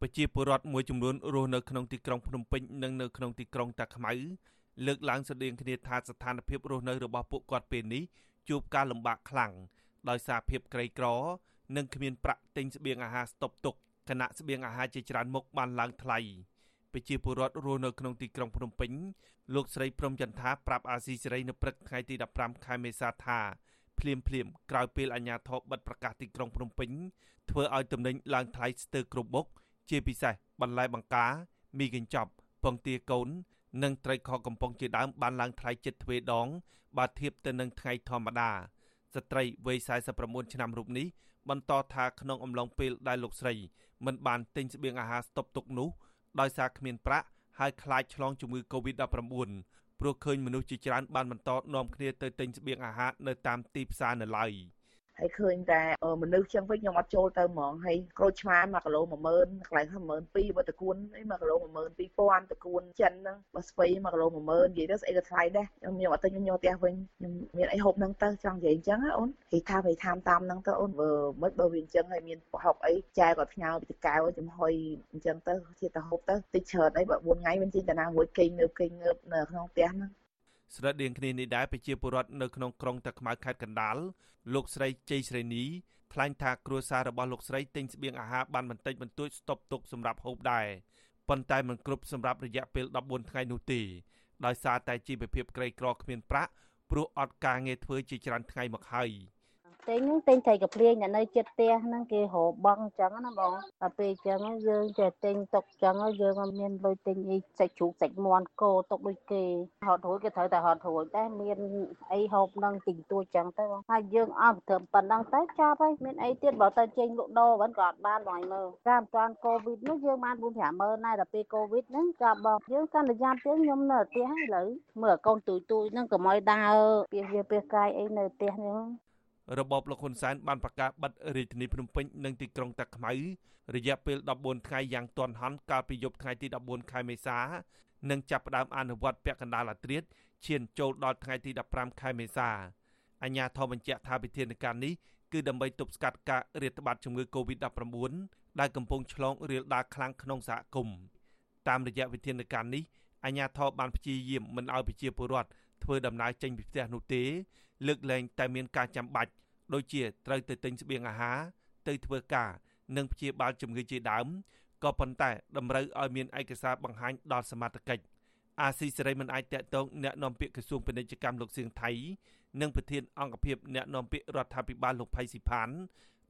ប្រជាពលរដ្ឋមួយចំនួនរស់នៅក្នុងទីក្រុងភ្នំពេញនិងនៅក្នុងទីក្រុងតាខ្មៅលើកឡើងស្តីងគ្នាថាស្ថានភាពរស់នៅរបស់ពួកគាត់ពេលនេះជួបការលំបាកខ្លាំងដោយសារភាពក្រីក្រ និងគ្មានប្រាក់ទិញស្បៀងអាហារស្តុកទុកគណៈស្បៀងអាហារជាច្រើនមុខបានឡើងថ្លៃប្រជាពលរដ្ឋរស់នៅក្នុងទីក្រុងភ្នំពេញលោកស្រីព្រំចន្ទាប្រាប់អាស៊ីសេរីនៅព្រឹកថ្ងៃទី15ខែមេសាថាភ្លាមភ្លាមក្រោយពេលអាជ្ញាធរបិទប្រកាសទីក្រុងភ្នំពេញធ្វើឲ្យទំនិញឡើងថ្លៃស្ទើរគ្រប់មុខ ជាពិសេសបន្លែបង្ការមីកញ្ចប់ពងទាកូន និងត្រីខកំប៉ុងជាដើមបានឡើងថ្លៃចិត្តទ្វេដង បើធៀបទៅនឹងថ្ងៃធម្មតាស្ត្រីវ័យ49ឆ្នាំរូបនេះបន្តថាក្នុងអំឡុងពេលដែលលោកស្រី មិនបានទិញស្បៀងអាហារស្តុកទុកនោះដោយសារគ្មានប្រាក់ហើយខ្លាចឆ្លងជំងឺ Covid-19 ព្រោះឃើញមនុស្សជាច្រើនបានបន្តនាំគ្នាទៅទិញស្បៀងអាហារនៅតាមទីផ្សារនៅឡើយ។ ហើយឃើញតែមនុស្សចឹងវិញខ្ញុំអត់ចូលទៅហ្មងហើយក្រូចឆ្មា1គីឡូ10000កន្លែង12000បើតគួនអី1គីឡូ12000តគួនចិនហ្នឹងបើស្វ័យ1គីឡូ10000និយាយទៅស្អីក៏ថ្លៃដែរខ្ញុំខ្ញុំអត់ទិញខ្ញុំយកផ្ទះវិញខ្ញុំមានអីហូបហ្នឹងទៅចង់និយាយអញ្ចឹងអូនគេថាគេតាមតាមហ្នឹងទៅអូនបើមិនបើវាអញ្ចឹងហើយមានប្រហុកអីចែគាត់ផ្ញើពីកៅចំហុយអញ្ចឹងទៅជាទៅហូបទៅតិចច្រើនអីបើ4ថ្ងៃមិនចេញតាណាមួយគេងងើបគេងងើបនៅក្នុងផ្ទះហ្នឹង ស្រដៀងគ្នានេះដែរប្រជាពលរដ្ឋនៅក្នុងក្រុងតាខ្មៅខេត្តកណ្ដាលលោកស្រីជ័យស្រីនីថ្លែងថាគ្រួសាររបស់លោកស្រីទិញស្បៀងអាហារបានបន្តិចបន្តួចស្តុបទុកសម្រាប់ហូបដែរប៉ុន្តែមិនគ្រប់សម្រាប់រយៈពេល14ថ្ងៃនោះទេដោយសារតែជីវភាពក្រីក្រគ្មានប្រាក់ព្រោះអត់ការងារធ្វើជាច្រើនថ្ងៃមកហើយ។ ទិញទិញត្រីកាភ្លៀងអ្នកនៅចិត្តផ្ទះហ្នឹងគេរកបងអញ្ចឹងណាបងតែពេលអញ្ចឹងយើងចេះទិញទុកអញ្ចឹងយើងមិនមានលុយទិញអីសាច់ជ្រូកសាច់មាន់គោទុកដូចគេហត់រួចគេត្រូវតែហត់រួចតែមានអីហូបនឹងទិញទួចអញ្ចឹងទៅបងហើយយើងអស់ត្រឹមប៉ុណ្ណឹងទៅចាប់ហើយមានអីទៀតបើទៅចេញលក់ដូរវិញក៏អត់បានបងមើលតាមតានកូវីដនោះយើងបាន4 5ម៉ឺនដែរតែពេលកូវីដហ្នឹងចាប់បងយើងកាន់តែយ៉ាប់ទៀតខ្ញុំនៅផ្ទះហើយឥឡូវមើលកូនទួយទួយហ្នឹងក៏មកដើរពីវាពីកាយអីនៅផ្ទះហ្នឹង របបលោកហ៊ុនសែនបានប្រកាសបិទរាជធានីភ្នំពេញនិងទីក្រុងតាខ្មៅរយៈពេល14ថ្ងៃយ៉ាងទាន់ហន់កាលពីយប់ថ្ងៃទី14ខែមេសានិងចាប់ផ្ដើមអនុវត្តពាក់កណ្ដាលអាត្រៀតឈានចូលដល់ថ្ងៃទី15ខែមេសាអញ្ញាធមបញ្ជាក់ថាវិធានការនេះគឺដើម្បីទប់ស្កាត់ការរាតត្បាតជំងឺ Covid-19 ដែលកំពុងឆ្លងរាលដាលខ្លាំងក្នុងសហគមន៍តាមរយៈវិធានការនេះ អញ្ញាធមបានព្យាយាមមិនឲ្យប្រជាពលរដ្ឋធ្វើដំណើរចេញពីផ្ទះនោះទេ លើកលែងតែមានការចាំបាច់ដូចជាត្រូវទៅទិញស្បៀងអាហារទៅធ្វើការនិងព្យាបាលជំងឺជាដើមក៏ប៉ុន្តែតម្រូវឲ្យមានឯកសារបង្ហាញដល់សមត្ថកិច្ច អាស៊ីសេរីមិនអាចតាក់ទងអ្នកនាំពាក្យក្រសួងពាណិជ្ជកម្មលោកសៀងថៃនិងប្រធានអង្គភិបអ្នកនាំពាក្យរដ្ឋាភិបាលលោកផៃស៊ីផាន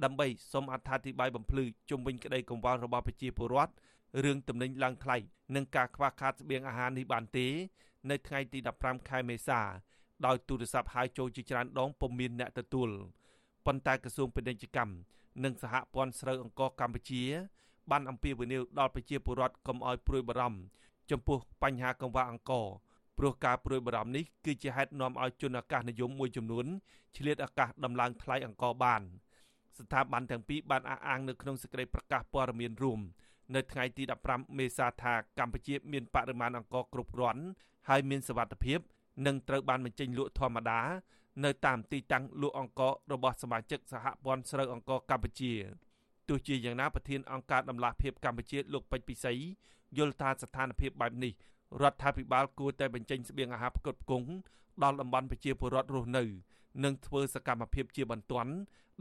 ដើម្បីសូមអត្ថាធិប្បាយបំភ្លឺជុំវិញក្តីកង្វល់របស់ប្រជាពលរដ្ឋរឿងទំនិញឡើងថ្លៃនិងការខ្វះខាតស្បៀងអាហារនេះបានទេ នៅថ្ងៃទី15ខែមេសាដោយទូរស័ព្ទហៅចូលជាច្រើនដងពុំមានអ្នកទទួលប៉ុន្តែក្រសួងពាណិជ្ជកម្មនិងសហព័ន្ធស្រូវអង្ករកម្ពុជា បានអំពាវនាវដល់ប្រជាពលរដ្ឋកុំឲ្យព្រួយបារម្ភ ចំពោះបញ្ហាកង្វះអង្ករព្រោះការព្រួយបារម្ភនេះគឺជាហេតុនាំឲ្យជនអាកាសនិយមមួយចំនួនឆ្លៀតឱកាសដំឡើងថ្លៃអង្ករបានស្ថាប័នទាំងពីរបានអះអាងនៅក្នុងសេចក្តីប្រកាសព័ត៌មានរួមនៅថ្ងៃទី15មេសាថាកម្ពុជាមានបរិមាណអង្ករគ្រប់គ្រាន់ហើយមានសវត្ថិភាពនិងត្រូវបានបញ្ចេញលក់ធម្មតា នៅតាមទីតាំងលក់អង្កររបស់សមាជិកសហព័ន្ធស្រូវអង្ករកម្ពុជា ទោះជាយ៉ាងណាប្រធានអង្គការដំឡាភិបកម្ពុជាលោកពេជ្រពិសីយល់ថាស្ថានភាពបែបនេះរដ្ឋាភិបាលគួរតែបញ្ចេញស្បៀងអាហារផ្គត់ផ្គង់ដល់តំបន់ប្រជាពលរដ្ឋរស់នៅ និងធ្វើសកម្មភាពជាបន្ទាន់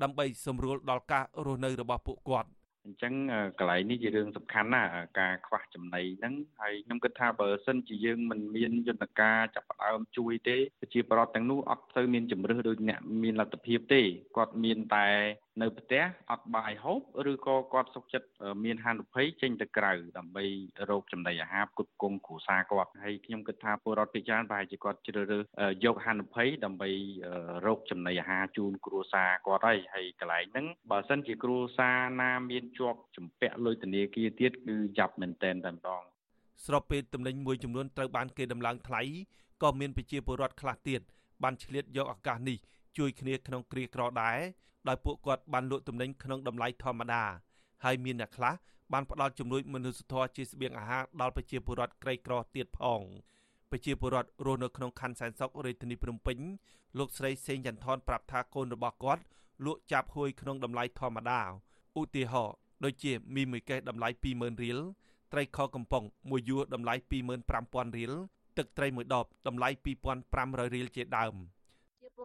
ដើម្បីសម្រួលដល់ការរស់នៅរបស់ពួកគាត់។អញ្ចឹងកន្លែងនេះជារឿងសំខាន់ណាការខ្វះចំណីហ្នឹងហើយខ្ញុំគិតថាបើសិនជាយើងមិនមានយន្តការចាប់ផ្ដើមជួយទេប្រជាពលរដ្ឋទាំងនោះអត់ទៅមានជំរឿសដូចអ្នកមានលទ្ធភាពទេគាត់មានតែ នៅផ្ទះអត់បាយហូបឬក៏គាត់សុខចិត្តមានហានិភ័យចេញទៅក្រៅដើម្បីរកចំណីអាហារផ្គត់ផ្គង់គ្រួសារគាត់ហើយខ្ញុំគិតថាពលរដ្ឋភាគច្រើនប្រហែលជាគាត់ជ្រើសរើសយកហានិភ័យដើម្បីរកចំណីអាហារជូនគ្រួសារគាត់ហើយហើយកន្លែងហ្នឹងបើសិនជាគ្រួសារណាមានជាប់ជំពាក់លុយធនាគារទៀតគឺយ៉ាប់មែនតែនតែម្ដងស្របពេលតំណែងមួយចំនួនត្រូវបានគេដំឡើងថ្លៃក៏មានប្រជាពលរដ្ឋខ្លះទៀតបានឆ្លៀតយកឱកាសនេះ ជួយគ្នាក្នុងគ្រាក្រដែរដោយពួកគាត់បានលក់ទំនិញក្នុងតម្លៃធម្មតាហើយមានអ្នកខ្លះបានផ្ដល់ជំនួយមនុស្សធម៌ជាស្បៀងអាហារដល់ប្រជាពលរដ្ឋក្រីក្រទៀតផងប្រជាពលរដ្ឋរស់នៅក្នុងខណ្ឌសែនសុខរាជធានីភ្នំពេញលោកស្រីសេងចន្ទថនប្រាប់ថាកូនរបស់គាត់លក់ចាប់ហួយក្នុងតម្លៃធម្មតាឧទាហរណ៍ដូចជាមីមួយកេសតម្លៃ20000រៀលត្រីខកំប៉ុងមួយយួរតម្លៃ25000រៀលទឹកត្រីមួយដបតម្លៃ2500រៀលជាដើមជាពល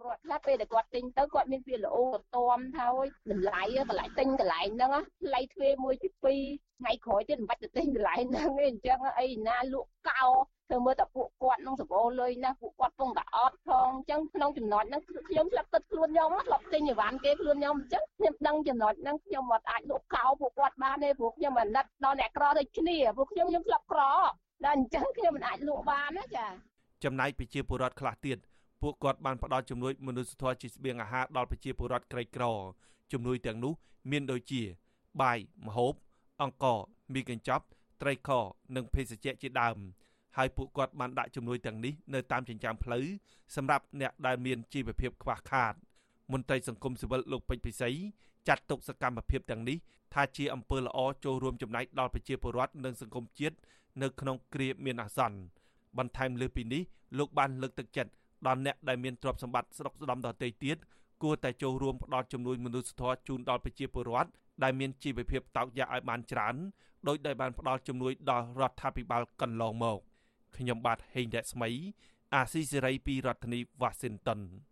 រដ្ឋខ្លះពេលដែលគាត់ទិញទៅគាត់មានវាល្អតំថាអើយតម្លៃកន្លែងទិញកន្លែងហ្នឹងថ្លៃទ្វេមួយពី2ថ្ងៃក្រោយទៀតមិនបាច់ទៅទិញកន្លែងហ្នឹងទេអញ្ចឹងអីណាលក់កោធ្វើមើលតែពួកគាត់នឹងសបោលុយណាពួកគាត់ពងតែអត់ផងអញ្ចឹងក្នុងចំណុចហ្នឹងខ្ញុំឆ្លាប់គិតខ្លួនខ្ញុំឆ្លាប់ទិញអីវ៉ាន់គេខ្លួនខ្ញុំអញ្ចឹងខ្ញុំដឹងចំណុចហ្នឹងខ្ញុំអត់អាចលក់កោពួកគាត់បានទេព្រោះខ្ញុំអាណិតដល់អ្នកក្រដូចគ្នាព្រោះខ្ញុំខ្ញុំឆ្លាប់ក្រដល់អញ្ចឹងខ្ញុំមិនអាចលក់បានណាចាចំណែកប្រជាពលរដ្ឋខ្លះទៀត ពួកគាត់បានផ្ដល់ជំនួយមនុស្សធម៌ជាស្បៀងអាហារដល់ប្រជាពលរដ្ឋក្រីក្រជំនួយទាំងនោះមានដូចជា បាយម្ហូប អង្ករមីកញ្ចប់ ត្រីខនិងភេសជ្ជៈជាដើមហើយពួកគាត់បានដាក់ជំនួយទាំងនេះនៅតាមចិញ្ចើមផ្លូវសម្រាប់អ្នកដែលមានជីវភាពខ្វះខាតមន្ត្រីសង្គមស៊ីវិលលោកពេជ្រពិសីចាត់ទុកសកម្មភាពទាំងនេះថាជាអំពើល្អចូលរួមចំណែកដល់ប្រជាពលរដ្ឋនិងសង្គមជាតិនៅក្នុងគ្រាមានអាសន្នបន្ថែមលើពីនេះលោកបានលើកទឹកចិត្ត ដល់អ្នកដែលមានទ្រព្យសម្បត្តិស្រុកស្ដំដទៃទៀតគួរតែចូលរួមផ្ដល់ជំនួយមនុស្សធម៌ជូនដល់ប្រជាពលរដ្ឋដែលមានជីវភាពតោកយ៉ាកឲ្យបានច្រើនដោយដែលបានផ្ដល់ជំនួយដល់រដ្ឋាភិបាលកន្លងមកខ្ញុំបាទហេងរស្មី អាស៊ីសេរីពីរដ្ឋធានី Washington